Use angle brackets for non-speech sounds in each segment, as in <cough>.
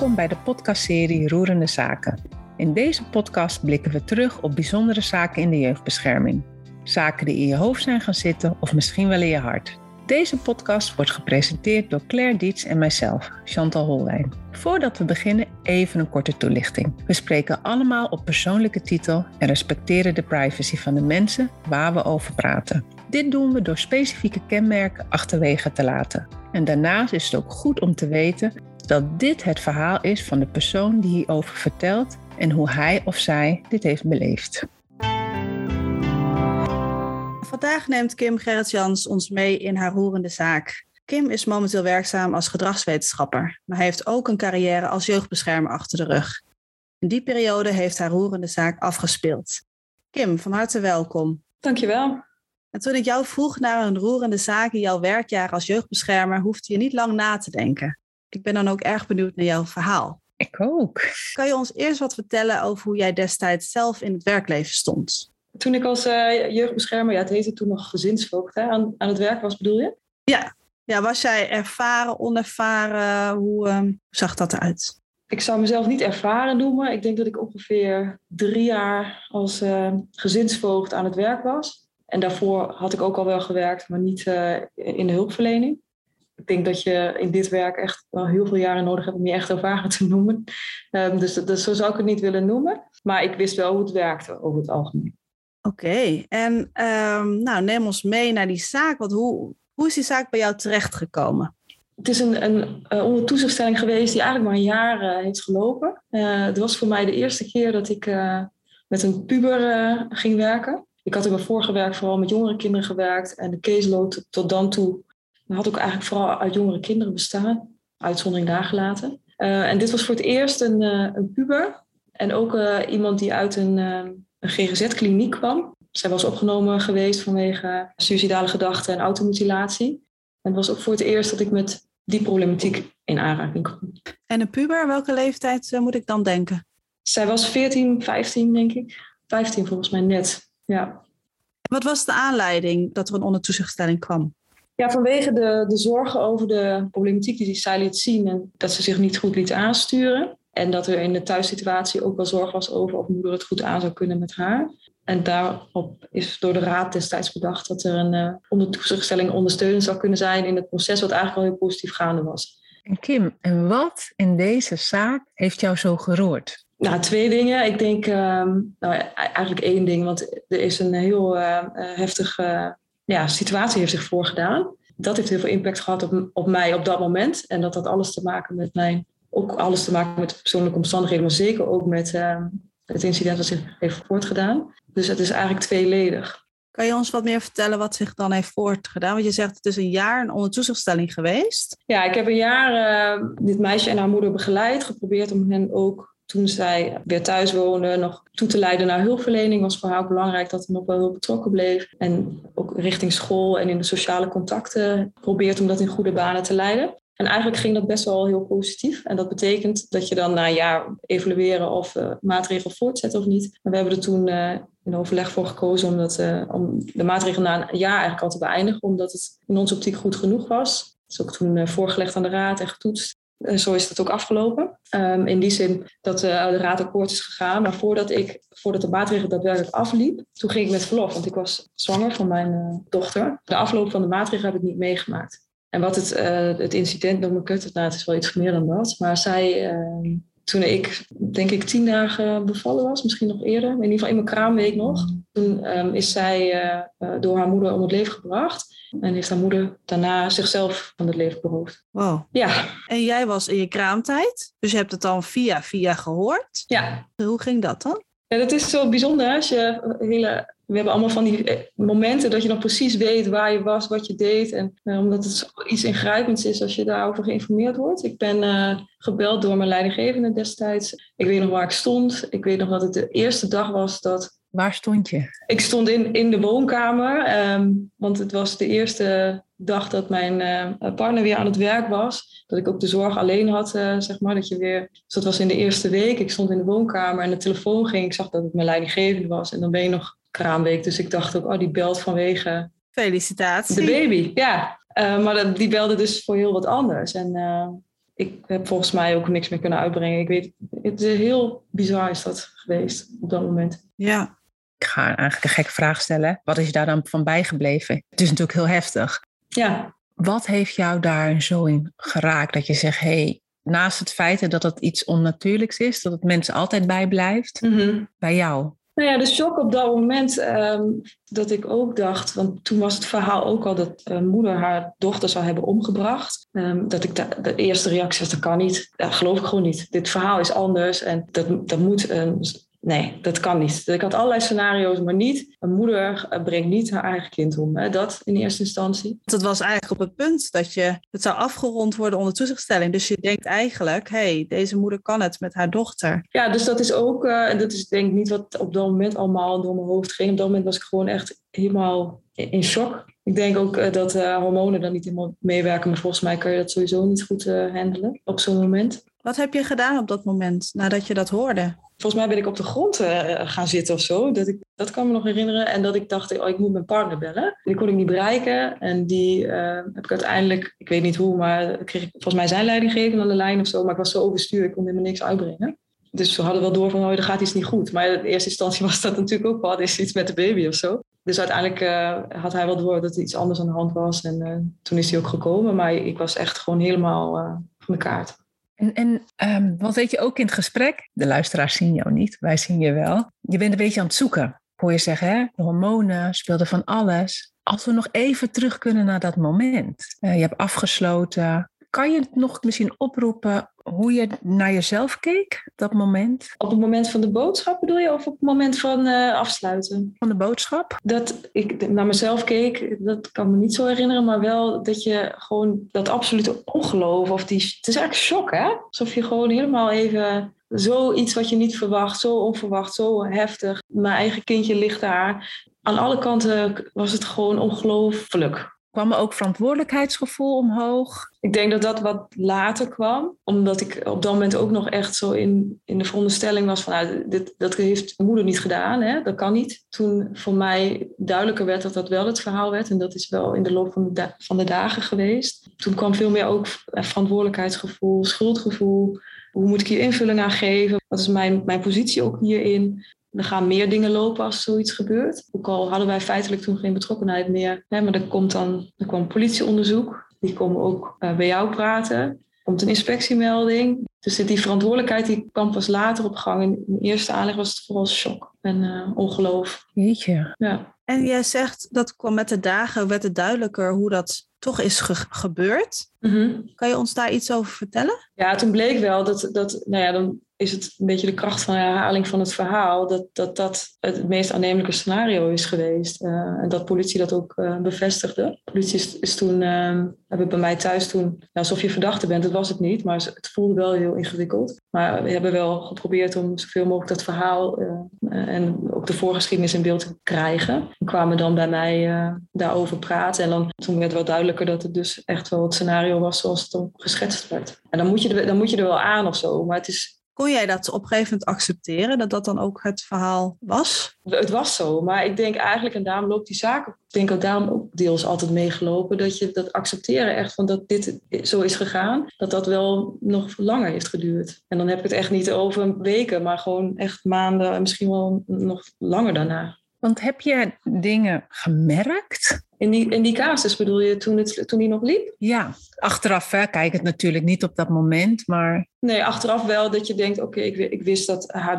Welkom bij de podcastserie Roerende Zaken. In deze podcast blikken we terug op bijzondere zaken in de jeugdbescherming. Zaken die in je hoofd zijn gaan zitten of misschien wel in je hart. Deze podcast wordt gepresenteerd door Claire Dietz en mijzelf, Chantal Holwijn. Voordat we beginnen, even een korte toelichting. We spreken allemaal op persoonlijke titel en respecteren de privacy van de mensen waar we over praten. Dit doen we door specifieke kenmerken achterwege te laten. En daarnaast is het ook goed om te weten dat dit het verhaal is van de persoon die hierover vertelt en hoe hij of zij dit heeft beleefd. Vandaag neemt Kim Gerrit-Jans ons mee in haar roerende zaak. Kim is momenteel werkzaam als gedragswetenschapper, maar heeft ook een carrière als jeugdbeschermer achter de rug. In die periode heeft haar roerende zaak afgespeeld. Kim, van harte welkom. Dankjewel. En toen ik jou vroeg naar een roerende zaak in jouw werkjaar als jeugdbeschermer, hoefde je niet lang na te denken. Ik ben dan ook erg benieuwd naar jouw verhaal. Ik ook. Kan je ons eerst wat vertellen over hoe jij destijds zelf in het werkleven stond? Toen ik als uh, jeugdbeschermer, ja, het heette toen nog gezinsvoogd, hè, aan, aan het werk was, bedoel je? Ja. ja, was jij ervaren, onervaren? Hoe uh, zag dat eruit? Ik zou mezelf niet ervaren noemen. Ik denk dat ik ongeveer drie jaar als uh, gezinsvoogd aan het werk was. En daarvoor had ik ook al wel gewerkt, maar niet uh, in de hulpverlening ik denk dat je in dit werk echt wel heel veel jaren nodig hebt om je echt ervaren te noemen. Um, dus, dus zo zou ik het niet willen noemen. Maar ik wist wel hoe het werkte over het algemeen. Oké, en um, nou, neem ons mee naar die zaak. Want hoe, hoe is die zaak bij jou terechtgekomen? Het is een, een uh, onder toezichtstelling geweest die eigenlijk maar een jaar uh, heeft gelopen. Uh, het was voor mij de eerste keer dat ik met een puber ging werken. Ik had in mijn vorige werk vooral met jongere kinderen gewerkt. En de caseload tot dan toe had ook eigenlijk vooral uit jongere kinderen bestaan. Uitzondering daar gelaten. en dit was voor het eerst een, een puber. En ook iemand die uit een een GGZ-kliniek kwam. Zij was opgenomen geweest vanwege suicidale gedachten en automutilatie. En het was ook voor het eerst dat ik met die problematiek in aanraking kwam. En een puber, welke leeftijd moet ik dan denken? Zij was 14, 15 denk ik. 15 volgens mij net, ja. Wat was de aanleiding dat er een ondertoezichtstelling kwam? Ja, vanwege de, de zorgen over de problematiek die zij liet zien en dat ze zich niet goed liet aansturen. En dat er in de thuissituatie ook wel zorg was over of moeder het goed aan zou kunnen met haar. En daarop is door de raad destijds bedacht dat er een uh, ondertoezichtstelling ondersteunend zou kunnen zijn in het proces, wat eigenlijk al heel positief gaande was. En Kim, en wat in deze zaak heeft jou zo geroerd? Nou, twee dingen. Ik denk uh, nou, eigenlijk één ding, want er is een heel uh, heftige ja, situatie heeft zich voorgedaan. Dat heeft heel veel impact gehad op, op mij op dat moment. En dat had alles te maken met mijn ook alles te maken met persoonlijke omstandigheden, maar zeker ook met uh, het incident dat zich heeft voortgedaan. Dus het is eigenlijk tweeledig. Kan je ons wat meer vertellen wat zich dan heeft voortgedaan? Want je zegt het is een jaar een ondertoezichtstelling geweest. Ja, ik heb een jaar uh, dit meisje en haar moeder begeleid. Geprobeerd om hen ook toen zij weer thuis woonde nog toe te leiden naar hulpverlening. Was voor haar ook belangrijk dat ze nog wel heel betrokken bleef. En ook richting school en in de sociale contacten geprobeerd om dat in goede banen te leiden. En eigenlijk ging dat best wel heel positief. En dat betekent dat je dan na een jaar evalueren of uh, maatregelen voortzetten of niet. En we hebben er toen uh, in overleg voor gekozen om, dat, uh, om de maatregelen na een jaar eigenlijk al te beëindigen. Omdat het in onze optiek goed genoeg was. Het is ook toen voorgelegd aan de raad en getoetst. En zo is het ook afgelopen. Um, in die zin dat de raad akkoord is gegaan. Maar voordat, ik, voordat de maatregel daadwerkelijk afliep, toen ging ik met verlof. Want ik was zwanger van mijn dochter. De afloop van de maatregel heb ik niet meegemaakt. En wat het, uh, het incident noem ik het, nou, het is wel iets meer dan dat. Maar zij, uh, toen ik denk ik tien dagen bevallen was, misschien nog eerder, in ieder geval in mijn kraamweek nog, toen um, is zij uh, door haar moeder om het leven gebracht. En heeft haar moeder daarna zichzelf van het leven beroofd. Wow. Ja. En jij was in je kraamtijd, dus je hebt het dan via via gehoord. Ja. Hoe ging dat dan? Ja, dat is zo bijzonder als je hele we hebben allemaal van die eh, momenten dat je nog precies weet waar je was, wat je deed. En uh, omdat het iets ingrijpends is als je daarover geïnformeerd wordt. Ik ben uh, gebeld door mijn leidinggevende destijds. Ik weet nog waar ik stond. Ik weet nog dat het de eerste dag was dat. Waar stond je? Ik stond in, in de woonkamer. Um, want het was de eerste dag dat mijn uh, partner weer aan het werk was. Dat ik ook de zorg alleen had, zeg maar. Dat je weer, dus dat was in de eerste week. Ik stond in de woonkamer en de telefoon ging. Ik zag dat het mijn leidinggevende was. En dan ben je nog kraamweek. Dus ik dacht ook, oh, die belt vanwege... Felicitatie. De baby, ja. Uh, maar die belde dus voor heel wat anders. En uh, ik heb volgens mij ook niks meer kunnen uitbrengen. Ik weet, het is heel bizar is dat geweest op dat moment. Ja. Ik ga eigenlijk een gekke vraag stellen. Wat is je daar dan van bijgebleven? Het is natuurlijk heel heftig. Ja, Wat heeft jou daar zo in geraakt dat je zegt, hé, hey, naast het feit dat het iets onnatuurlijks is, dat het mensen altijd bijblijft, Mhm. bij jou? Nou ja, de shock op dat moment ehm, dat ik ook dacht, want toen was het verhaal ook al dat eh, moeder haar dochter zou hebben omgebracht. Ehm, dat ik de, eerste reactie was, dat kan niet. Dat geloof ik gewoon niet. Dit verhaal is anders en dat, dat moet een... Nee, dat kan niet. Ik had allerlei scenario's, maar niet. Een moeder eh, brengt niet haar eigen kind om. Hè? Dat in eerste instantie. Het was eigenlijk op het punt dat je het zou afgerond worden onder toezichtstelling. Dus je denkt eigenlijk, hé, hey, deze moeder kan het met haar dochter. Ja, dus dat is ook, eh, en dat is denk ik niet wat op dat moment allemaal door mijn hoofd ging. Op dat moment was ik gewoon echt helemaal in shock. Ik denk ook eh, dat hormonen dan niet helemaal meewerken, maar volgens mij kan je dat sowieso niet goed handelen op zo'n moment. Wat heb je gedaan op dat moment, nadat je dat hoorde? Volgens mij ben ik op de grond eh, gaan zitten of zo. Dat, ik, dat kan me nog herinneren. En dat ik dacht, oh, ik moet mijn partner bellen. Die kon ik niet bereiken. En die eh, heb ik uiteindelijk, ik weet niet hoe, maar kreeg ik volgens mij zijn leidinggevende aan de lijn of zo. Maar ik was zo overstuur, ik kon helemaal niks uitbrengen. Dus we hadden wel door van, oh, er gaat iets niet goed. Maar in eerste instantie <laughs> was dat natuurlijk ook wat, is iets met de baby of zo. Dus uiteindelijk eh, had hij wel door dat er iets anders aan de hand was. En toen is hij ook gekomen. Maar ik was echt gewoon helemaal van de kaart. En, ehm, want weet je, ook in het gesprek, de luisteraars zien jou niet, wij zien je wel. Je bent een beetje aan het zoeken. Hoor je zeggen, hè? de hormonen speelden van alles. Als we nog even terug kunnen naar dat moment. Eh, je hebt afgesloten. Kan je het nog misschien oproepen hoe je naar jezelf keek op dat moment Op het moment van de boodschap bedoel je? Of op het moment van eh, afsluiten? van de boodschap? Dat ik naar mezelf keek, dat kan me niet zo herinneren. Maar wel dat je gewoon dat absolute ongeloof. Of die, het is eigenlijk shock, hè? Alsof je gewoon helemaal even zoiets wat je niet verwacht. Zo onverwacht, zo heftig. Mijn eigen kindje ligt daar. Aan alle kanten was het gewoon ongelooflijk. Kwam er ook verantwoordelijkheidsgevoel omhoog? Ik denk dat dat wat later kwam, omdat ik op dat moment ook nog echt zo in, in de veronderstelling was van, nou, dit, dat heeft mijn moeder niet gedaan, hè? dat kan niet. Toen voor mij duidelijker werd dat dat wel het verhaal werd, en dat is wel in de loop van de, van de dagen geweest. Toen kwam veel meer ook verantwoordelijkheidsgevoel, schuldgevoel. Hoe moet ik hier invulling aan geven? Wat is mijn, mijn positie ook hierin? Er gaan meer dingen lopen als zoiets gebeurt. Ook al hadden wij feitelijk toen geen betrokkenheid meer. Hè, maar er, komt dan, er kwam politieonderzoek. Die komen ook eh, bij jou praten. Er komt een inspectiemelding. Dus die verantwoordelijkheid die kwam pas later op gang. In de eerste aanleg was het vooral shock en eh, ongeloof. Jeetje. Ja. En jij zegt dat kwam met de dagen, werd het duidelijker hoe dat toch is ge- gebeurd. Mhm. Kan je ons daar iets over vertellen? Ja, toen bleek wel dat, dat, nou ja, dan is het een beetje de kracht van de herhaling van het verhaal, dat dat, dat het meest aannemelijke scenario is geweest. Eh, en dat politie dat ook eh, bevestigde. Politie is, is toen, eh, hebben bij mij thuis toen, nou, alsof je verdachte bent, dat was het niet, maar het voelde wel heel ingewikkeld. Maar we hebben wel geprobeerd om zoveel mogelijk dat verhaal eh, en ook de voorgeschiedenis in beeld te krijgen. En kwamen dan bij mij daarover praten. En dan, toen werd wel duidelijker dat het dus echt wel het scenario was zoals het dan geschetst werd. En dan moet je er, dan moet je er wel aan of zo. Maar het, is, Kon jij dat op een gegeven moment accepteren, dat dat dan ook het verhaal was? het was zo. Maar ik denk eigenlijk, en daarom loopt die zaak, ik denk ook daarom ook deels altijd meegelopen, dat je dat accepteren echt van dat dit zo is gegaan, dat dat wel nog langer heeft geduurd. En dan heb ik het echt niet over weken, maar gewoon echt maanden en misschien wel nog langer daarna. Want heb je dingen gemerkt? In die, in die casus bedoel je toen, het, toen die nog liep? Ja, achteraf hè, kijk het natuurlijk niet op dat moment, maar Nee, achteraf wel dat je denkt, oké, ik, ik wist dat haar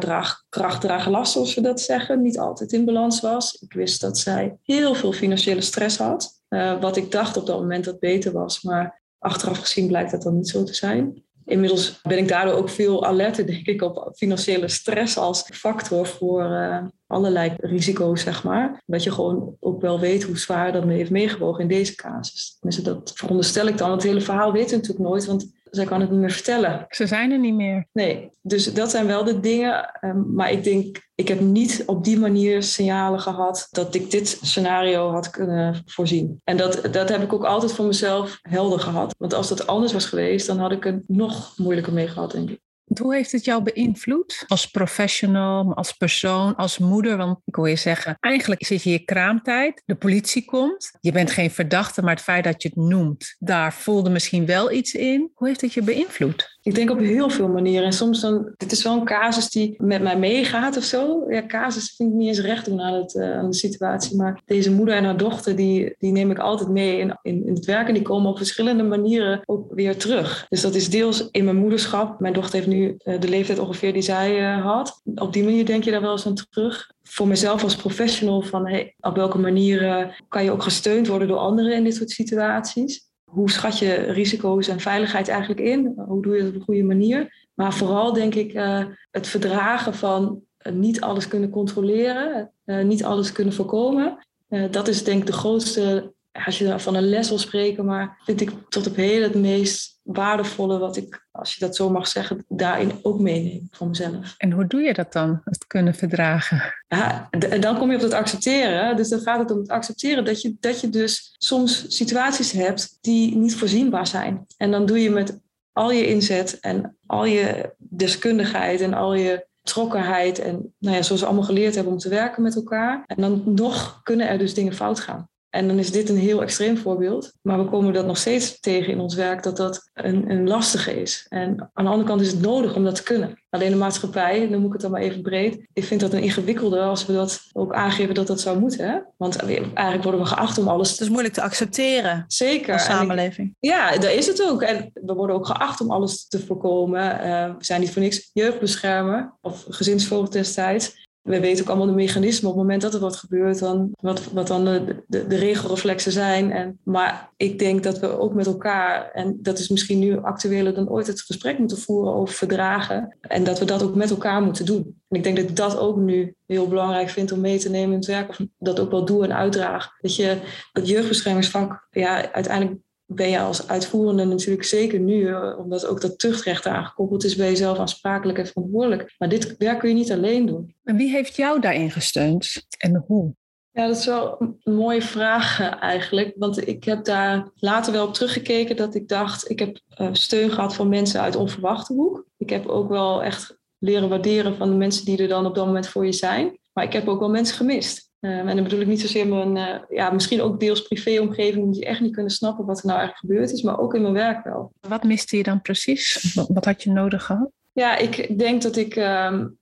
draag, last, zoals we dat zeggen, niet altijd in balans was. Ik wist dat zij heel veel financiële stress had. Eh, wat ik dacht op dat moment dat beter was, maar achteraf gezien blijkt dat dan niet zo te zijn. Inmiddels ben ik daardoor ook veel alerter, denk ik, op financiële stress als factor voor eh, allerlei risico's, zeg maar. Dat je gewoon ook wel weet hoe zwaar dat me heeft meegewogen in deze casus. Tenminste, dat veronderstel ik dan. Het hele verhaal weet natuurlijk nooit, want zij kan het niet meer vertellen. ze zijn er niet meer. Nee, dus dat zijn wel de dingen. Um, maar ik denk, ik heb niet op die manier signalen gehad dat ik dit scenario had kunnen voorzien. En dat, dat heb ik ook altijd voor mezelf helder gehad. Want als dat anders was geweest, dan had ik het nog moeilijker mee gehad, denk ik. Hoe heeft het jou beïnvloed als professional, als persoon, als moeder? Want ik hoor je zeggen, eigenlijk zit je je kraamtijd, de politie komt, je bent geen verdachte, maar het feit dat je het noemt, daar voelde misschien wel iets in. Hoe heeft het je beïnvloed? Ik denk op heel veel manieren. En soms dan, dit is wel een casus die met mij meegaat of zo. Ja, casus vind ik niet eens recht doen aan, het, uh, aan de situatie. Maar deze moeder en haar dochter, die, die neem ik altijd mee in, in, in het werk. En die komen op verschillende manieren ook weer terug. Dus dat is deels in mijn moederschap. Mijn dochter heeft nu uh, de leeftijd ongeveer die zij uh, had. Op die manier denk je daar wel eens aan terug. Voor mezelf als professional van hey, op welke manier kan je ook gesteund worden door anderen in dit soort situaties hoe schat je risico's en veiligheid eigenlijk in? Hoe doe je dat op een goede manier? Maar vooral denk ik uh, het verdragen van niet alles kunnen controleren, niet alles kunnen voorkomen. dat is denk ik de grootste, als je van een les wil spreken, maar vind ik tot op heden het meest waardevolle wat ik, als je dat zo mag zeggen, daarin ook meeneem voor mezelf. En hoe doe je dat dan, het kunnen verdragen? Ja, en dan kom je op het accepteren. Dus dan gaat het om het accepteren dat je, dat je dus soms situaties hebt die niet voorzienbaar zijn. En dan doe je met al je inzet en al je deskundigheid en al je trokkenheid en nou ja, zoals we allemaal geleerd hebben om te werken met elkaar. En dan nog kunnen er dus dingen fout gaan. En dan is dit een heel extreem voorbeeld. Maar we komen dat nog steeds tegen in ons werk, dat dat een, een lastige is. En aan de andere kant is het nodig om dat te kunnen. Alleen de maatschappij, dan moet ik het dan maar even breed. Ik vind dat een ingewikkelde als we dat ook aangeven dat dat zou moeten. Hè? Want eigenlijk worden we geacht om alles... Het is moeilijk te accepteren. Zeker. Als samenleving. ja, daar is het ook. En we worden ook geacht om alles te voorkomen. Uh, we zijn niet voor niks jeugdbeschermer of gezinsvoogd destijds we weten ook allemaal de mechanismen op het moment dat er wat gebeurt, dan, wat, wat dan de, de, regelreflexen zijn. En, maar ik denk dat we ook met elkaar, en dat is misschien nu actueler dan ooit, het gesprek moeten voeren over verdragen. En dat we dat ook met elkaar moeten doen. En ik denk dat ik dat ook nu heel belangrijk vind om mee te nemen in het werk, of dat ook wel doe en uitdraag. Dat je het jeugdbeschermingsvak ja, uiteindelijk ben je als uitvoerende natuurlijk zeker nu, eh, omdat ook dat tuchtrecht aangekoppeld is, ben je zelf aansprakelijk en verantwoordelijk. Maar dit werk kun je niet alleen doen. En wie heeft jou daarin gesteund en hoe? Ja, dat is wel een mooie vraag eh, eigenlijk. Want ik heb daar later wel op teruggekeken dat ik dacht, ik heb eh, steun gehad van mensen uit onverwachte hoek. Ik heb ook wel echt leren waarderen van de mensen die er dan op dat moment voor je zijn. Maar ik heb ook wel mensen gemist. Um, en dan bedoel ik niet zozeer mijn, uh, ja, misschien ook deels privéomgeving, die echt niet kunnen snappen wat er nou eigenlijk gebeurd is, maar ook in mijn werk wel. Wat miste je dan precies? Wat, had je nodig gehad? Ja, ik denk dat ik um,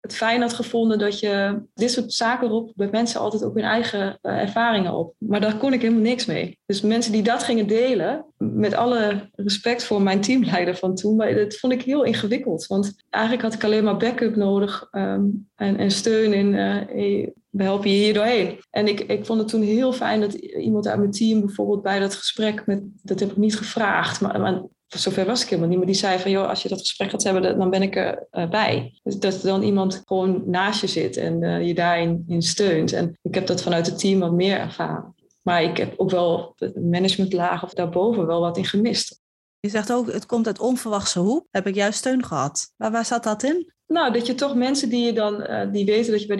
het fijn had gevonden dat je dit soort zaken roept bij mensen altijd ook hun eigen uh, ervaringen op. Maar daar kon ik helemaal niks mee. Dus mensen die dat gingen delen, met alle respect voor mijn teamleider van toen, maar dat vond ik heel ingewikkeld. Want eigenlijk had ik alleen maar backup nodig um, en, en, steun in, uh, we helpen je hier doorheen. En ik, ik vond het toen heel fijn dat iemand uit mijn team bijvoorbeeld bij dat gesprek, met, dat heb ik niet gevraagd, maar, maar zover was ik helemaal niet. Maar die zei van, joh, als je dat gesprek gaat hebben, dan ben ik erbij. Uh, bij. dus dat dan iemand gewoon naast je zit en uh, je daarin in steunt. En ik heb dat vanuit het team wat meer ervaren. Maar ik heb ook wel de managementlaag of daarboven wel wat in gemist. Je zegt ook, het komt uit onverwachte hoek. Heb ik juist steun gehad. Maar waar zat dat in? Nou, dat je toch mensen die je dan, uh, die weten dat je bij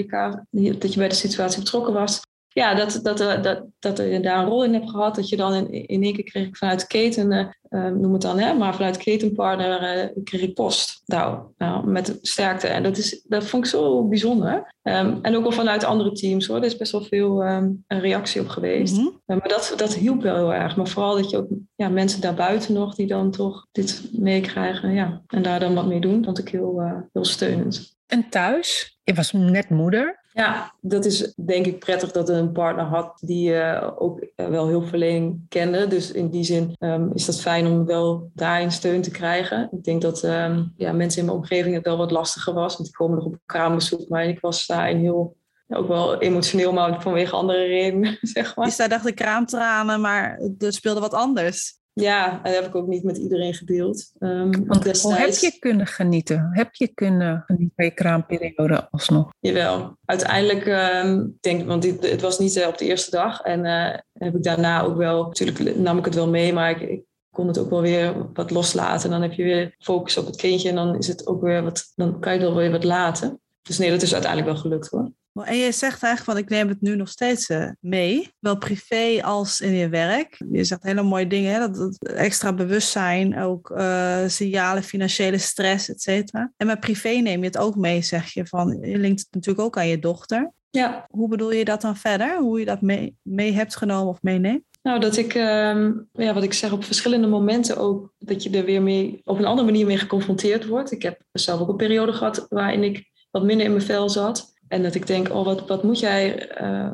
die dat je bij de situatie betrokken was, ja, dat, dat, dat, dat, dat je daar een rol in hebt gehad. Dat je dan in, in één keer kreeg ik vanuit keten, uh, noem het dan, hè, maar vanuit ketenpartner uh, kreeg ik post. Nou, nou, met sterkte. En dat, is, dat vond ik zo bijzonder. Um, en ook al vanuit andere teams hoor. Er is best wel veel um, een reactie op geweest. Mm -hmm. uh, maar dat, dat hielp wel heel erg. Maar vooral dat je ook ja, mensen daarbuiten nog die dan toch dit meekrijgen. Ja, en daar dan wat mee doen, vond ik heel, heel steunend. En thuis? Je was net moeder. Ja, dat is denk ik prettig dat een partner had die uh, ook uh, wel hulpverlening kende. Dus in die zin um, is dat fijn om wel daarin steun te krijgen. Ik denk dat um, ja, mensen in mijn omgeving het wel wat lastiger was. Want die komen nog op kraambezoek. Maar ik was daarin heel ook wel emotioneel, maar vanwege andere redenen, <laughs> zeg maar. Je dacht de kraamtranen, maar er speelde wat anders. Ja, en dat heb ik ook niet met iedereen gedeeld. Um, Want hoe heb je kunnen genieten? Heb je kunnen genieten van je kraamperiode alsnog? Jawel. Uiteindelijk, um, denk want dit, het was niet uh, op de eerste dag. En uh, heb ik daarna ook wel, natuurlijk nam ik het wel mee, maar ik, ik kon het ook wel weer wat loslaten. En dan heb je weer focus op het kindje en dan is het ook weer wat, dan kan je het wel weer wat laten. Dus nee, dat is uiteindelijk wel gelukt hoor. En je zegt eigenlijk van ik neem het nu nog steeds uh, mee, wel privé als in je werk. Je zegt hele mooie dingen, hè? Dat, dat extra bewustzijn, ook uh, signalen, financiële stress, et cetera. En met privé neem je het ook mee, zeg je van je linkt het natuurlijk ook aan je dochter. Ja. Hoe bedoel je dat dan verder? Hoe je dat mee, mee hebt genomen of meeneemt? Nou, dat ik, uh, ja, wat ik zeg, op verschillende momenten ook, dat je er weer mee, op een andere manier mee geconfronteerd wordt. Ik heb zelf ook een periode gehad waarin ik wat minder in mijn vel zat. En dat ik denk, oh, wat, wat moet jij uh,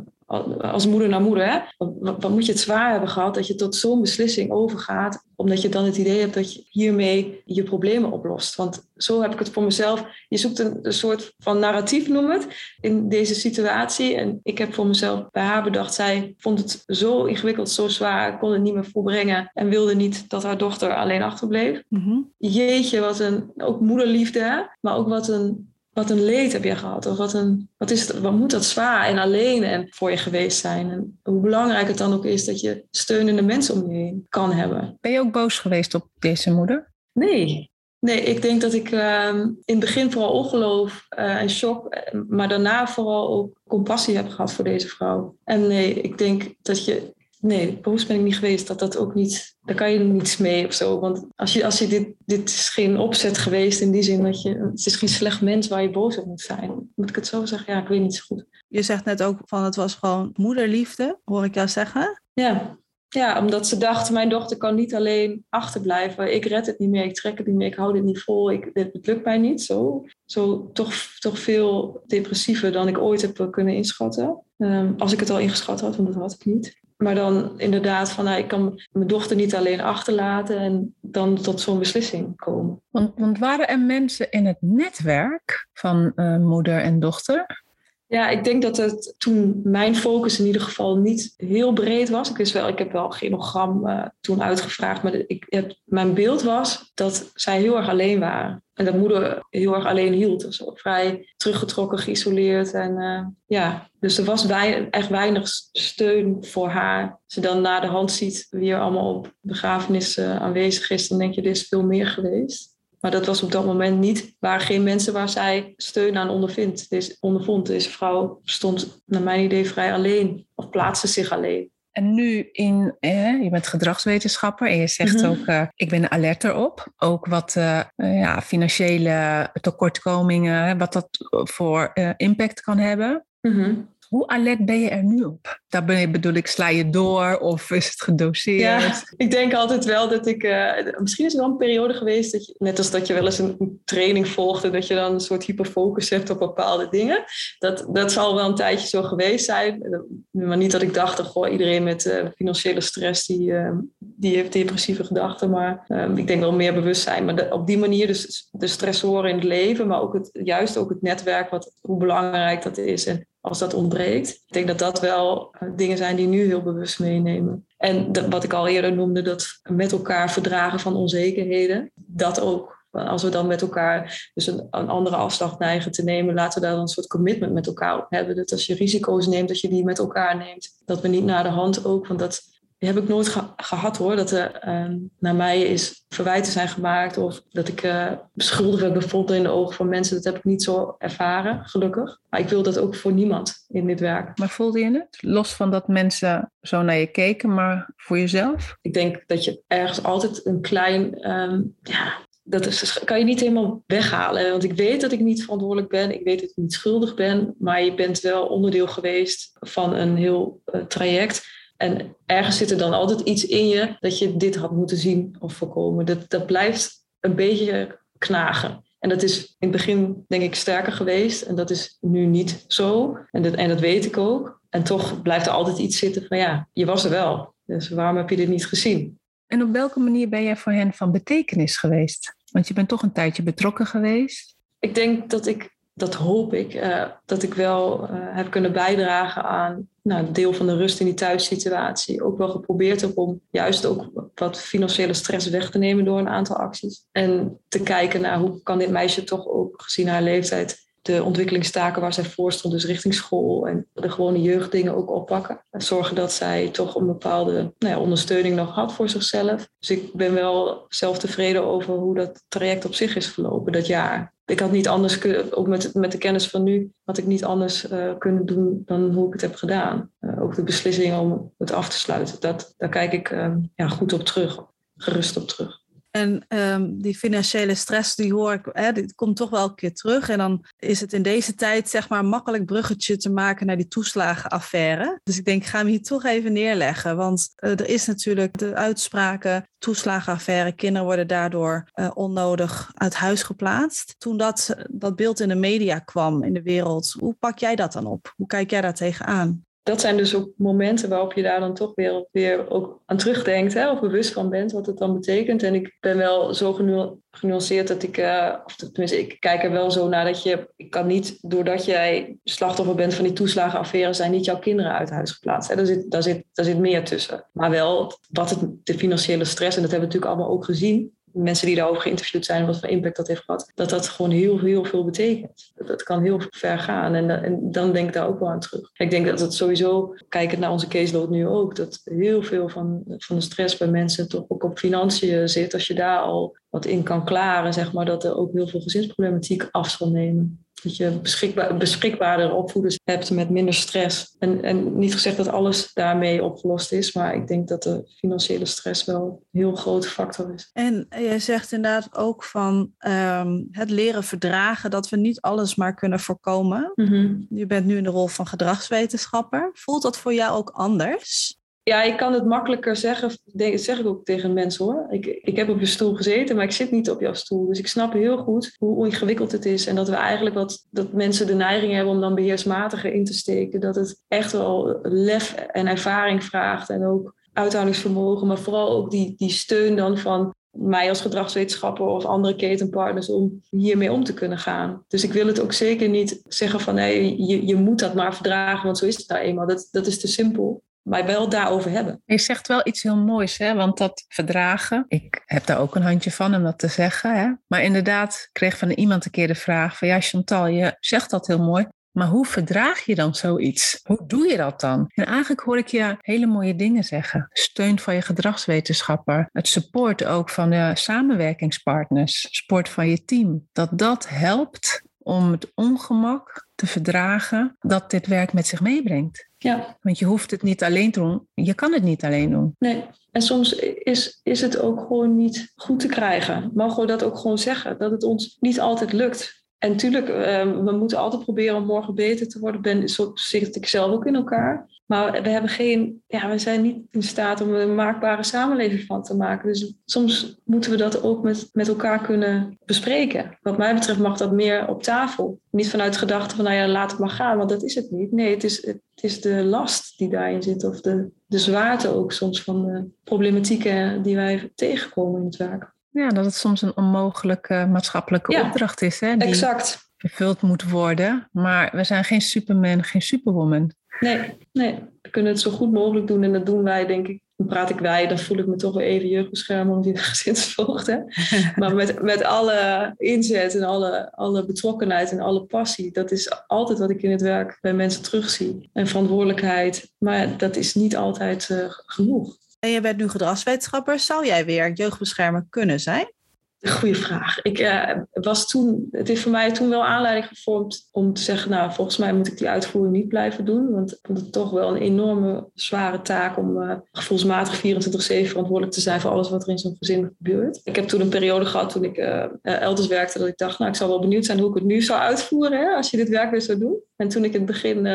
als moeder naar moeder, hè? Wat, wat, moet je het zwaar hebben gehad dat je tot zo'n beslissing overgaat, omdat je dan het idee hebt dat je hiermee je problemen oplost. Want zo heb ik het voor mezelf. Je zoekt een, een soort van narratief, noem het, in deze situatie. En ik heb voor mezelf bij haar bedacht, zij vond het zo ingewikkeld, zo zwaar, kon het niet meer volbrengen en wilde niet dat haar dochter alleen achterbleef. Mm Jeetje, wat een, ook moederliefde, maar ook wat een wat een leed heb je gehad? Of wat, een, wat, is het, wat moet dat zwaar en alleen en voor je geweest zijn? En hoe belangrijk het dan ook is dat je steunende mensen om je heen kan hebben. Ben je ook boos geweest op deze moeder? Nee. Nee, ik denk dat ik uh, in het begin vooral ongeloof uh, en shock, maar daarna vooral ook compassie heb gehad voor deze vrouw. En nee, ik denk dat je nee, boos ben ik niet geweest. Dat dat ook niet, daar kan je niets mee of zo. Want als je, als je dit, dit is geen opzet geweest in die zin dat je, het is geen slecht mens waar je boos op moet zijn. Moet ik het zo zeggen? Ja, ik weet niet zo goed. Je zegt net ook van het was gewoon moederliefde, hoor ik jou zeggen. Ja. Ja, omdat ze dachten, mijn dochter kan niet alleen achterblijven. Ik red het niet meer, ik trek het niet meer, ik hou dit niet vol. Ik, het lukt mij niet. Zo, zo toch, toch veel depressiever dan ik ooit heb kunnen inschatten. Um, als ik het al ingeschat had, want dat had ik niet. Maar dan inderdaad van, nou, ik kan mijn dochter niet alleen achterlaten en dan tot zo'n beslissing komen. Want, want waren er mensen in het netwerk van uh, moeder en dochter ja, ik denk dat het toen mijn focus in ieder geval niet heel breed was. Ik wist wel, ik heb wel genogram uh, toen uitgevraagd, maar ik mijn beeld was dat zij heel erg alleen waren. En dat moeder heel erg alleen hield. Dus vrij teruggetrokken, geïsoleerd. En uh, ja, dus er was echt weinig steun voor haar. Als je dan na de hand ziet wie er allemaal op begrafenissen aanwezig is, dan denk je, er is veel meer geweest. Maar dat was op dat moment niet, waren geen mensen waar zij steun aan ondervindt. Deze, ondervond. Deze vrouw stond naar mijn idee vrij alleen of plaatste zich alleen. En nu in, eh, je bent gedragswetenschapper en je zegt mm-hmm. ook, uh, ik ben alert erop. Ook wat uh, ja, financiële tekortkomingen, wat dat voor impact kan hebben. Mm-hmm. Hoe alert ben je er nu op? Daar bedoel ik, sla je door of is het gedoseerd? Ja, ik denk altijd wel dat ik... Uh, misschien is er wel een periode geweest, dat je, net als dat je wel eens een training volgt... dat je dan een soort hyperfocus hebt op bepaalde dingen. Dat, dat zal wel een tijdje zo geweest zijn. Maar niet dat ik dacht, goh, iedereen met uh, financiële stress... Die, uh, die heeft depressieve gedachten. Maar ik denk wel meer bewustzijn. Maar op die manier dus de stressoren in het leven... maar ook het, juist ook het netwerk, wat, hoe belangrijk dat is... En als dat ontbreekt. Ik denk dat dat wel eh, dingen zijn die nu heel bewust meenemen. En wat ik al eerder noemde, dat met elkaar verdragen van onzekerheden, dat ook. Als we dan met elkaar dus een, een, andere afslag neigen te nemen, laten we daar dan een soort commitment met elkaar op hebben. Dat als je risico's neemt, dat je die met elkaar neemt. Dat we niet naar de hand ook, want dat die heb ik nooit gehad hoor. Dat er uh, naar mij is verwijten zijn gemaakt of dat ik uh, beschuldigd werd bevonden in de ogen van mensen. Dat heb ik niet zo ervaren, gelukkig. Maar ik wil dat ook voor niemand in dit werk. Maar voelde je het? Los van dat mensen zo naar je keken, maar voor jezelf? Ik denk dat je ergens altijd een klein, um, ja, dat is, kan je niet helemaal weghalen. Want ik weet dat ik niet verantwoordelijk ben. Ik weet dat ik niet schuldig ben. Maar je bent wel onderdeel geweest van een heel uh, traject. En ergens zit er dan altijd iets in je dat je dit had moeten zien of voorkomen. Dat, dat blijft een beetje knagen. En dat is in het begin denk ik sterker geweest. En dat is nu niet zo. En dat, en dat weet ik ook. En toch blijft er altijd iets zitten van ja, je was er wel. Dus waarom heb je dit niet gezien? En op welke manier ben jij voor hen van betekenis geweest? Want je bent toch een tijdje betrokken geweest. Ik denk dat ik dat hoop ik, uh, dat ik wel uh, heb kunnen bijdragen aan nou, deel van de rust in die thuissituatie. Ook wel geprobeerd heb om juist ook wat financiële stress weg te nemen door een aantal acties. En te kijken naar hoe kan dit meisje toch ook gezien haar leeftijd de ontwikkelingstaken waar zij voor stond, dus richting school en de gewone jeugddingen ook oppakken. En zorgen dat zij toch een bepaalde nou ja, ondersteuning nog had voor zichzelf. Dus ik ben wel zelf tevreden over hoe dat traject op zich is verlopen dat jaar. Ik had niet anders ook met, met de kennis van nu, had ik niet anders uh, kunnen doen dan hoe ik het heb gedaan. Uh, ook de beslissing om het af te sluiten, dat, daar kijk ik uh, ja, goed op terug, gerust op terug. En um, die financiële stress, die hoor ik, hè, die komt toch wel een keer terug. En dan is het in deze tijd, zeg maar, makkelijk bruggetje te maken naar die toeslagenaffaire. Dus ik denk, ik ga hem hier toch even neerleggen. Want uh, er is natuurlijk de uitspraken, toeslagenaffaire, kinderen worden daardoor uh, onnodig uit huis geplaatst. Toen dat, dat beeld in de media kwam, in de wereld, hoe pak jij dat dan op? Hoe kijk jij daar tegenaan? Dat zijn dus ook momenten waarop je daar dan toch weer, weer ook aan terugdenkt, hè, of bewust van bent wat het dan betekent. En ik ben wel zo genu genuanceerd dat ik, uh, of tenminste, ik kijk er wel zo naar dat je, ik kan niet, doordat jij slachtoffer bent van die toeslagenaffaire, zijn niet jouw kinderen uit huis geplaatst. Hè. Daar, zit, daar, zit, daar zit meer tussen. Maar wel wat het, de financiële stress, en dat hebben we natuurlijk allemaal ook gezien, mensen die daarover geïnterviewd zijn, wat voor impact dat heeft gehad, dat dat gewoon heel, heel veel betekent. Dat, kan heel ver gaan en, en, dan denk ik daar ook wel aan terug. Ik denk dat het sowieso, kijkend naar onze caseload nu ook, dat heel veel van, van de stress bij mensen toch ook op financiën zit. Als je daar al wat in kan klaren, zeg maar, dat er ook heel veel gezinsproblematiek af zal nemen. Dat je beschikbaar, beschikbaarder opvoeders hebt met minder stress. En, en niet gezegd dat alles daarmee opgelost is, maar ik denk dat de financiële stress wel een heel grote factor is. En je zegt inderdaad ook van um, het leren verdragen, dat we niet alles maar kunnen voorkomen. Mm -hmm. Je bent nu in de rol van gedragswetenschapper. Voelt dat voor jou ook anders? Ja, ik kan het makkelijker zeggen. Dat zeg ik ook tegen mensen hoor. Ik, ik heb op je stoel gezeten, maar ik zit niet op jouw stoel. Dus ik snap heel goed hoe ingewikkeld het is. En dat we eigenlijk wat dat mensen de neiging hebben om dan beheersmatiger in te steken. Dat het echt wel lef en ervaring vraagt. En ook uithoudingsvermogen. Maar vooral ook die, die steun dan van mij als gedragswetenschapper of andere ketenpartners om hiermee om te kunnen gaan. Dus ik wil het ook zeker niet zeggen van nee, je, je moet dat maar verdragen, want zo is het nou eenmaal. Dat, dat is te simpel maar wel daarover hebben. Je zegt wel iets heel moois, hè? want dat verdragen, ik heb daar ook een handje van om dat te zeggen. Hè? Maar inderdaad, kreeg van iemand een keer de vraag van ja, Chantal, je zegt dat heel mooi, maar hoe verdraag je dan zoiets? Hoe doe je dat dan? En eigenlijk hoor ik je hele mooie dingen zeggen. Steun van je gedragswetenschapper. Het support ook van de samenwerkingspartners. Support van je team. Dat dat helpt om het ongemak te verdragen dat dit werk met zich meebrengt. Ja. Want je hoeft het niet alleen te doen. Je kan het niet alleen doen. Nee. En soms is, is het ook gewoon niet goed te krijgen. Mogen we dat ook gewoon zeggen? Dat het ons niet altijd lukt. En natuurlijk, uh, we moeten altijd proberen om morgen beter te worden. Ben, zo zit ik zelf ook in elkaar. Maar we, hebben geen, ja, we zijn niet in staat om een maakbare samenleving van te maken. Dus soms moeten we dat ook met, met elkaar kunnen bespreken. Wat mij betreft mag dat meer op tafel. Niet vanuit de gedachte van, nou ja, laat het maar gaan, want dat is het niet. Nee, het is, het is de last die daarin zit. Of de, de zwaarte ook soms van de problematieken die wij tegenkomen in het werk. Ja, dat het soms een onmogelijke maatschappelijke opdracht is. Hè, die exact. vervuld moet worden. Maar we zijn geen superman, geen superwoman. Nee, nee, we kunnen het zo goed mogelijk doen. En dat doen wij, denk ik. Dan praat ik wij, dan voel ik me toch weer even jeugdbeschermer om die <laughs> gezinsvoogd. <laughs> maar met, met alle inzet en alle, alle betrokkenheid en alle passie. Dat is altijd wat ik in het werk bij mensen terugzie. En verantwoordelijkheid. Maar dat is niet altijd uh, genoeg. En je bent nu gedragswetenschapper. Zou jij weer jeugdbeschermer kunnen zijn? Goeie vraag. Ik uh, was toen, het heeft voor mij toen wel aanleiding gevormd om te zeggen, nou, volgens mij moet ik die uitvoering niet blijven doen. Want ik vond het toch wel een enorme zware taak om uh, gevoelsmatig 24-7 verantwoordelijk te zijn voor alles wat er in zo'n gezin gebeurt. Ik heb toen een periode gehad toen ik uh, elders werkte, dat ik dacht, nou, ik zou wel benieuwd zijn hoe ik het nu zou uitvoeren, hè, als je dit werk weer zou doen. En toen ik in het begin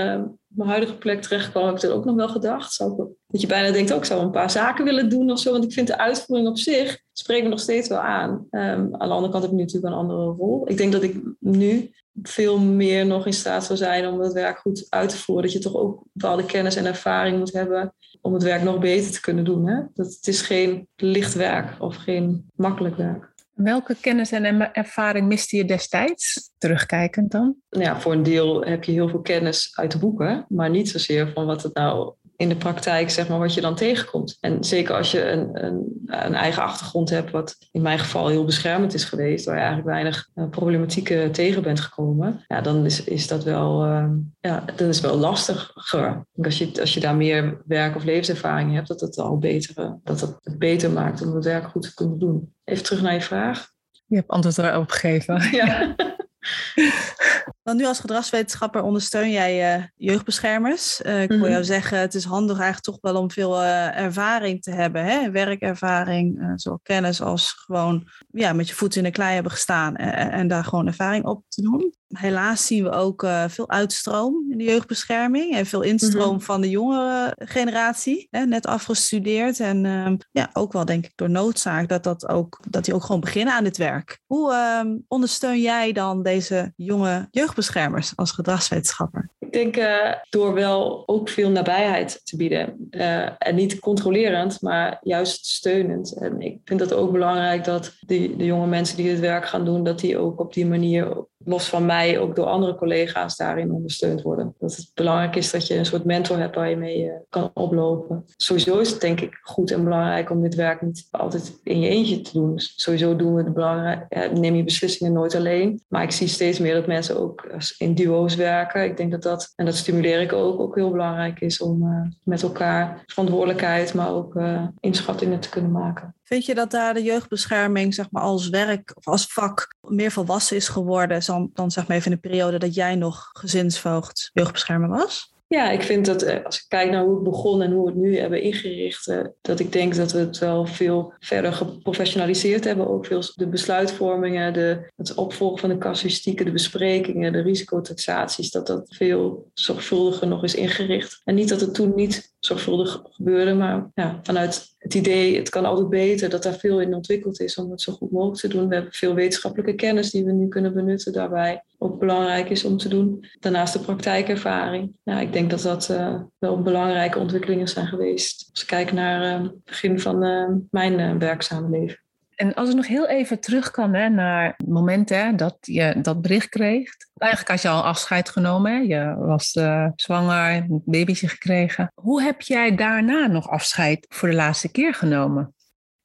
mijn huidige plek terecht kwam, heb ik er ook nog wel gedacht. Zou dat je bijna denkt, ook zou een paar zaken willen doen of zo. Want ik vind de uitvoering op zich, spreekt me nog steeds wel aan. Um, aan de andere kant heb ik nu natuurlijk een andere rol. Ik denk dat ik nu veel meer nog in staat zou zijn om het werk goed uit te voeren. Dat je toch ook bepaalde kennis en ervaring moet hebben om het werk nog beter te kunnen doen. Hè? Dat het is geen licht werk of geen makkelijk werk. Welke kennis en ervaring miste je destijds, terugkijkend dan? Ja, voor een deel heb je heel veel kennis uit de boeken, maar niet zozeer van wat het nou in de praktijk, zeg maar, wat je dan tegenkomt. En zeker als je een, een, een eigen achtergrond hebt, wat in mijn geval heel beschermend is geweest, waar je eigenlijk weinig uh, problematieken tegen bent gekomen, ja, dan is, is dat wel, uh, ja, dan is wel lastiger. Als je, als je daar meer werk- of levenservaring hebt, dat het al beter, dat het beter maakt om het werk goed te kunnen doen. Even terug naar je vraag. Je hebt antwoord erop gegeven. Ja. <laughs> Want nu als gedragswetenschapper ondersteun jij uh, jeugdbeschermers. Uh, ik wil mm -hmm. jou zeggen, het is handig eigenlijk toch wel om veel uh, ervaring te hebben. Hè? Werkervaring, zowel kennis als gewoon ja, met je voeten in de klei hebben gestaan en, en daar gewoon ervaring op te doen. Helaas zien we ook veel uitstroom in de jeugdbescherming en veel instroom mm -hmm. van de jongere generatie. Hè? Net afgestudeerd en ehm, ja, ook wel denk ik door noodzaak dat, dat, ook, dat die ook gewoon beginnen aan dit werk. Hoe ehm, ondersteun jij dan deze jonge jeugdbeschermers als gedragswetenschapper? Ik denk uh, door wel ook veel nabijheid te bieden. Uh, en niet controlerend, maar juist steunend. En ik vind het ook belangrijk dat die, de jonge mensen die het werk gaan doen, dat die ook op die manier, los van mij, ook door andere collega's daarin ondersteund worden. Dat het belangrijk is dat je een soort mentor hebt waar je mee uh, kan oplopen. Sowieso is het denk ik goed en belangrijk om dit werk niet altijd in je eentje te doen. Dus sowieso doen we het belangrijk, neem je beslissingen nooit alleen. Maar ik zie steeds meer dat mensen ook in duo's werken. Ik denk dat dat, en dat stimuleer ik ook, ook heel belangrijk is om uh, met elkaar verantwoordelijkheid, maar ook uh, inschattingen te kunnen maken. Vind je dat daar de jeugdbescherming zeg maar, als werk of als vak meer volwassen is geworden dan, dan zeg maar even in de periode dat jij nog gezinsvoogd jeugdbeschermer was? Ja, ik vind dat als ik kijk naar hoe het begon en hoe we het nu hebben ingericht, dat ik denk dat we het wel veel verder geprofessionaliseerd hebben. Ook veel de besluitvormingen, de, het opvolgen van de casuïstieken, de besprekingen, de risicotaxaties, dat dat veel zorgvuldiger nog is ingericht. En niet dat het toen niet zorgvuldig gebeurde, maar ja, vanuit het idee, het kan altijd beter, dat daar veel in ontwikkeld is om het zo goed mogelijk te doen. We hebben veel wetenschappelijke kennis die we nu kunnen benutten daarbij. Ook belangrijk is om te doen. Daarnaast de praktijkervaring. Ja, ik denk dat dat uh, wel belangrijke ontwikkelingen zijn geweest. Als ik kijk naar uh, het begin van uh, mijn werkzame leven. En als ik nog heel even terug kan hè, naar het moment hè, dat je dat bericht kreeg. Eigenlijk had je al afscheid genomen. Hè? Je was uh, zwanger, een babytje gekregen. Hoe heb jij daarna nog afscheid voor de laatste keer genomen?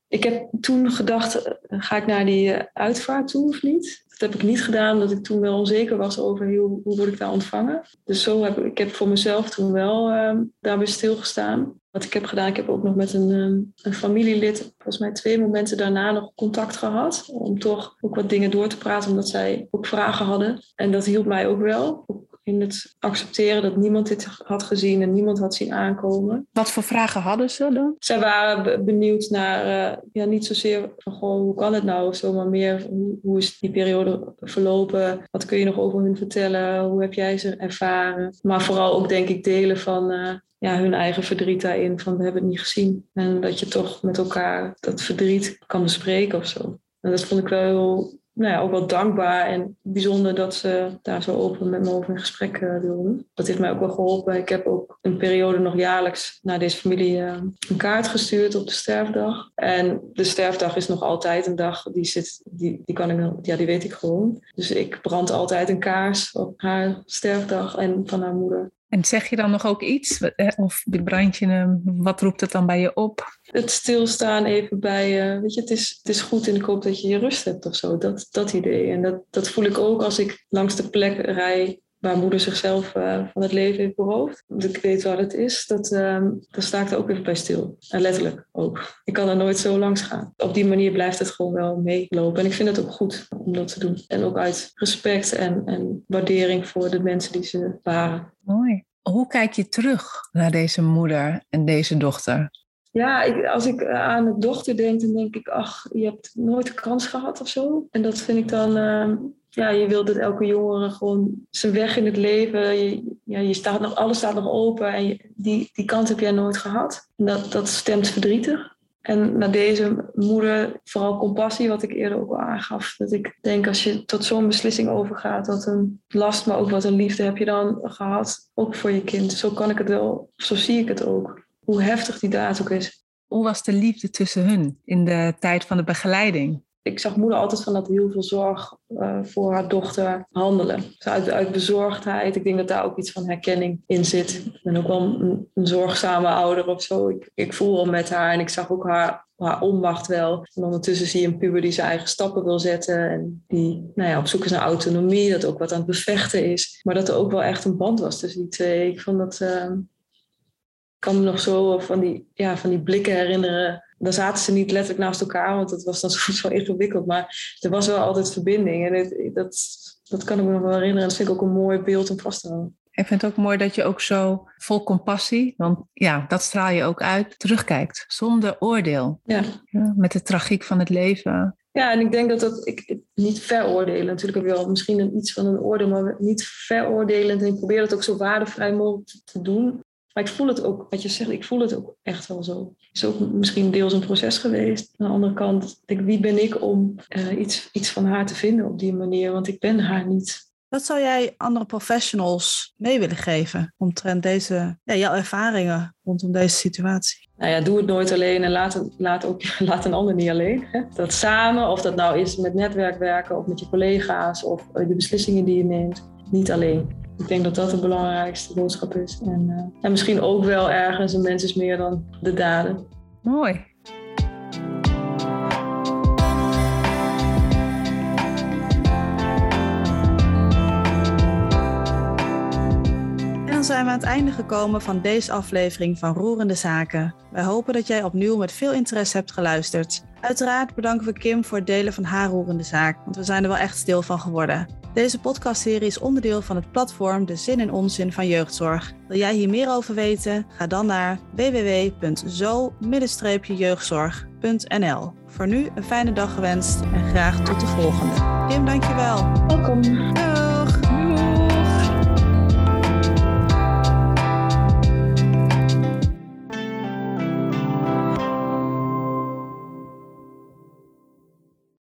Ik heb toen gedacht, ga ik naar die uitvaart toe of niet? Dat heb ik niet gedaan, omdat ik toen wel onzeker was over hoe, hoe word ik daar ontvangen. Dus zo heb ik heb voor mezelf toen wel uh, daarbij stilgestaan. Wat ik heb gedaan, ik heb ook nog met een, een familielid, volgens mij twee momenten daarna nog contact gehad. Om toch ook wat dingen door te praten, omdat zij ook vragen hadden. En dat hielp mij ook wel. In het accepteren dat niemand dit had gezien en niemand had zien aankomen. Wat voor vragen hadden ze dan? Zij waren benieuwd naar, uh, ja, niet zozeer van goh, hoe kan het nou of zo, maar meer hoe, hoe is die periode verlopen? Wat kun je nog over hun vertellen? Hoe heb jij ze ervaren? Maar vooral ook, denk ik, delen van. Uh, ja, hun eigen verdriet daarin. Van we hebben het niet gezien. En dat je toch met elkaar dat verdriet kan bespreken of zo. En dat vond ik wel heel, nou ja, ook wel dankbaar en bijzonder dat ze daar zo open met me over in gesprek uh, wilden. Dat heeft mij ook wel geholpen. Ik heb ook een periode nog jaarlijks naar deze familie uh, een kaart gestuurd op de sterfdag. En de sterfdag is nog altijd een dag, die, zit, die, die, kan ik, ja, die weet ik gewoon. Dus ik brand altijd een kaars op haar sterfdag en van haar moeder. En zeg je dan nog ook iets? Of brand je hem? Wat roept het dan bij je op? Het stilstaan even bij, uh, weet je, het is, het is goed en ik hoop dat je je rust hebt of zo. Dat, dat idee. En dat, dat voel ik ook als ik langs de plek rij waar moeder zichzelf uh, van het leven heeft beroofd. Want ik weet waar het is. Dat, uh, daar sta ik er ook even bij stil. En letterlijk ook. Ik kan er nooit zo langs gaan. Op die manier blijft het gewoon wel meelopen. En ik vind het ook goed om dat te doen. En ook uit respect en, en waardering voor de mensen die ze waren. Mooi. Hoe kijk je terug naar deze moeder en deze dochter? Ja, ik, als ik aan de dochter denk, dan denk ik, ach, je hebt nooit een kans gehad of zo. En dat vind ik dan, uh, ja, je wilt dat elke jongere gewoon zijn weg in het leven, ja, je staat nog, alles staat nog open en die, die kans heb jij nooit gehad. Dat, dat stemt verdrietig. En naar deze moeder vooral compassie, wat ik eerder ook al aangaf. Dat ik denk als je tot zo'n beslissing overgaat, wat een last, maar ook wat een liefde heb je dan gehad, ook voor je kind. Zo kan ik het wel, zo zie ik het ook. Hoe heftig die daad ook is. Hoe was de liefde tussen hun in de tijd van de begeleiding? Ik zag moeder altijd vanuit heel veel zorg uh, voor haar dochter handelen. Dus uit, uit bezorgdheid. Ik denk dat daar ook iets van herkenning in zit. Ik ben ook wel een, zorgzame ouder of zo. Ik, ik voel wel met haar en ik zag ook haar, haar onmacht wel. En ondertussen zie je een puber die zijn eigen stappen wil zetten. En die nou ja, op zoek is naar autonomie. Dat ook wat aan het bevechten is. Maar dat er ook wel echt een band was tussen die twee. Ik vond dat... Uh, ik kan me nog zo van die, ja, van die blikken herinneren dan zaten ze niet letterlijk naast elkaar, want dat was dan <laughs> soms wel ingewikkeld. Maar er was wel altijd verbinding. En dat, dat kan ik me nog wel herinneren. En dat vind ik ook een mooi beeld om vast te houden. Ik vind het ook mooi dat je ook zo vol compassie, want ja, dat straal je ook uit, terugkijkt. Zonder oordeel. Ja. ja met de tragiek van het leven. Ja, en ik denk dat dat, ik niet veroordelen. Natuurlijk heb je wel misschien een, iets van een oordeel, maar niet veroordelend. En ik probeer het ook zo waardevrij mogelijk te doen. Maar ik voel het ook, wat je zegt, ik voel het ook echt wel zo. Het is ook misschien deels een proces geweest. Aan de andere kant, denk, wie ben ik om uh, iets, iets van haar te vinden op die manier? Want ik ben haar niet. Wat zou jij andere professionals mee willen geven omtrent deze, ja, jouw ervaringen rondom deze situatie? Nou ja, doe het nooit alleen en laat, laat, ook, <laughs> laat een ander niet alleen. Hè? Dat samen, of dat nou is met netwerk werken of met je collega's of de beslissingen die je neemt, niet alleen. Ik denk dat dat de belangrijkste boodschap is. En, uh, en misschien ook wel ergens een mens is meer dan de daden. Mooi. En dan zijn we aan het einde gekomen van deze aflevering van Roerende Zaken. Wij hopen dat jij opnieuw met veel interesse hebt geluisterd. Uiteraard bedanken we Kim voor het delen van haar roerende zaak, want we zijn er wel echt stil van geworden. Deze podcastserie is onderdeel van het platform De Zin en Onzin van Jeugdzorg. Wil jij hier meer over weten? Ga dan naar www.zo-jeugdzorg.nl. Voor nu een fijne dag gewenst en graag tot de volgende. Kim, dankjewel. Welkom. Doei.